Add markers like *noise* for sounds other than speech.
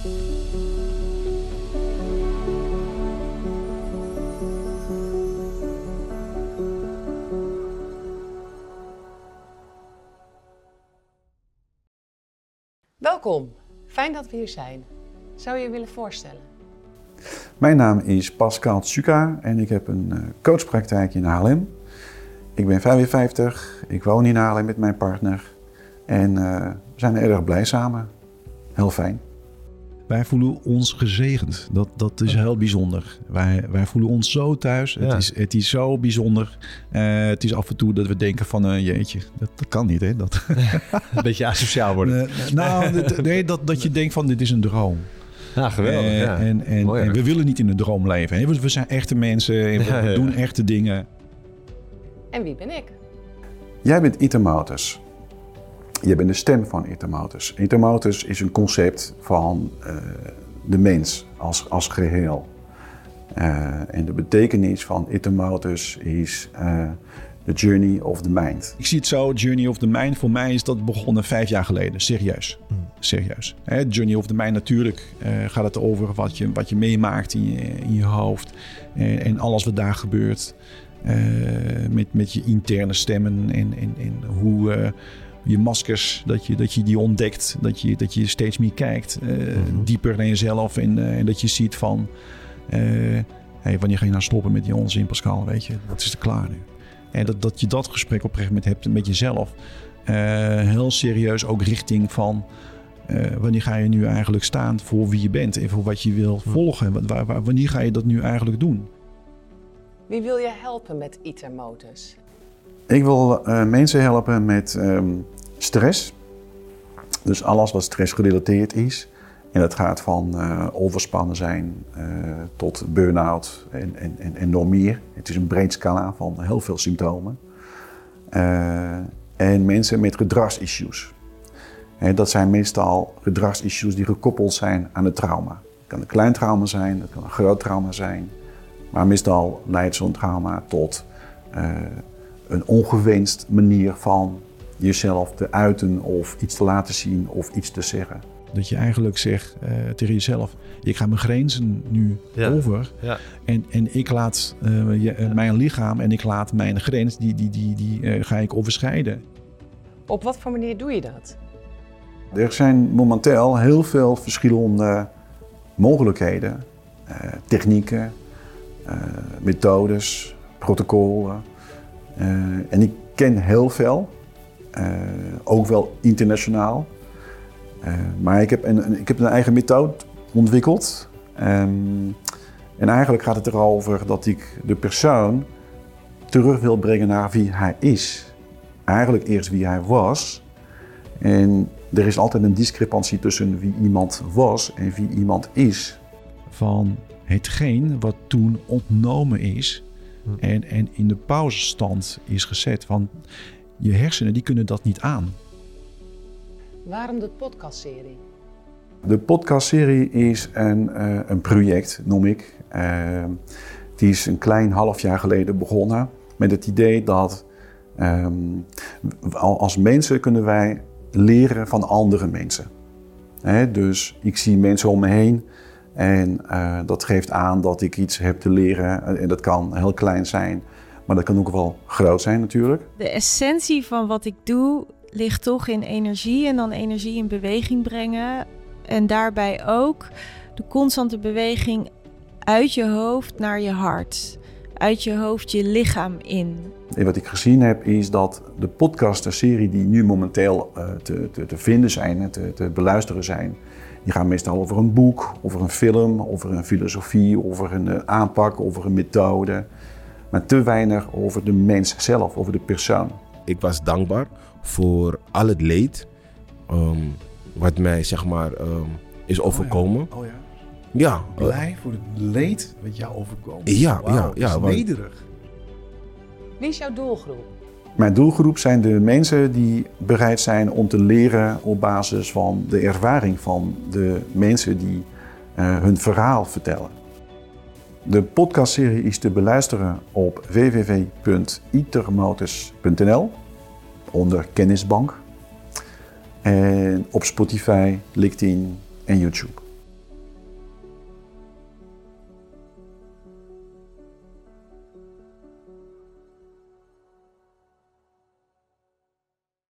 Welkom, fijn dat we hier zijn. Zou je je willen voorstellen? Mijn naam is Pascal Tsuka en ik heb een eh, coachpraktijk in Haarlem. Ik ben 55, ik woon in Haarlem met mijn partner en uh, we zijn erg blij samen. Heel fijn. Wij voelen ons gezegend. Dat, dat is heel bijzonder. Wij, wij voelen ons zo thuis. Het, is, het is zo bijzonder. Uh, het is af en toe dat we denken van... Uh, jeetje, dat, dat, kan niet, hè? Dat... *laughs* een beetje asociaal worden. Uh, nou, *laughs* nee, dat, dat je denkt van dit is een droom. Ja, geweldig. Ja. En, en, Mooi, en, we willen niet in een droom leven. Hè? We, we zijn echte mensen. En we *laughs* ja, doen echte dingen. En wie ben ik? Jij bent Itermotus. Je bent de stem van Itermotus. Itermotus is een concept van uh, de mens als, als geheel. Uh, en de betekenis van Itermotus is uh, the journey of the mind. Ik zie het zo, journey of the mind. Voor mij is dat begonnen vijf jaar geleden. Serieus. Hmm. Serieus. Hè, journey of the mind natuurlijk gaat het over wat je, wat je meemaakt in je, in je hoofd. En, en alles wat daar gebeurt. met, met je interne stemmen en, en, en hoe je maskers, dat je, dat je die ontdekt. Dat je, dat je steeds meer kijkt, uh, mm-hmm. dieper naar jezelf. En, uh, en dat je ziet van, uh, hey, wanneer ga je nou stoppen met die onzin Pascal, weet je. Dat is te klaar nu. En dat, dat je dat gesprek op een gegeven moment hebt met jezelf. heel serieus ook richting van... wanneer ga je nu eigenlijk staan voor wie je bent en voor wat je wil mm. volgen? Waar, waar, wanneer ga je dat nu eigenlijk doen? Wie wil je helpen met ITER Motors? Ik wil uh, mensen helpen met um, stress. Dus alles wat stress gerelateerd is. En dat gaat van uh, overspannen zijn uh, tot burn-out en, en, en, en nog meer. Het is een breed scala van heel veel symptomen. en mensen met gedragsissues. Dat zijn meestal gedragsissues die gekoppeld zijn aan het trauma. Het kan een klein trauma zijn, het kan een groot trauma zijn. Maar meestal leidt zo'n trauma tot een ongewenst manier van jezelf te uiten of iets te laten zien of iets te zeggen. Dat je eigenlijk zegt uh, tegen jezelf: ik ga mijn grenzen nu ja. over. Ja. En, en ik laat uh, je, uh, mijn lichaam en ik laat mijn grens, die, die, die, die ga ik overschrijden. Op wat voor manier doe je dat? Er zijn momenteel heel veel verschillende mogelijkheden, technieken, methodes, protocollen uh, en ik ken heel veel, uh, ook wel internationaal. Uh, maar ik heb een, ik heb een eigen methode ontwikkeld. Um, en eigenlijk gaat het erover dat ik de persoon terug wil brengen naar wie hij is. Eigenlijk eerst wie hij was. En er is altijd een discrepantie tussen wie iemand was en wie iemand is. Van hetgeen wat toen ontnomen is, en, en in de pauzestand is gezet. Van je hersenen die kunnen dat niet aan. Waarom de podcastserie? De podcastserie is een, uh, een project, noem ik. Uh, die is een klein half jaar geleden begonnen met het idee dat um, als mensen kunnen wij leren van andere mensen. He, dus ik zie mensen om me heen en uh, dat geeft aan dat ik iets heb te leren. En dat kan heel klein zijn, maar dat kan ook wel groot zijn natuurlijk. De essentie van wat ik doe ligt toch in energie en dan energie in beweging brengen. En daarbij ook de constante beweging uit je hoofd naar je hart. Uit je hoofd je lichaam in. En wat ik gezien heb is dat de podcaster-serie die nu momenteel uh, te, te, te, vinden zijn, te, te beluisteren zijn, die gaan meestal over een boek, over een film, over een filosofie, over een eh, aanpak, over een methode. Maar te weinig over de mens zelf, over de persoon. Ik was dankbaar voor al het leed um, wat mij zeg maar um, is overkomen. Oh ja. Oh ja. Ja. Blij voor het leed wat jou overkomen. Ja, wow, ja, ja. Nederig. Wie is jouw doelgroep? Mijn doelgroep zijn de mensen die bereid zijn om te leren op basis van de ervaring van de mensen die uh, hun verhaal vertellen. De podcastserie is te beluisteren op www.itermotors.nl onder Kennisbank en op Spotify, LinkedIn en YouTube.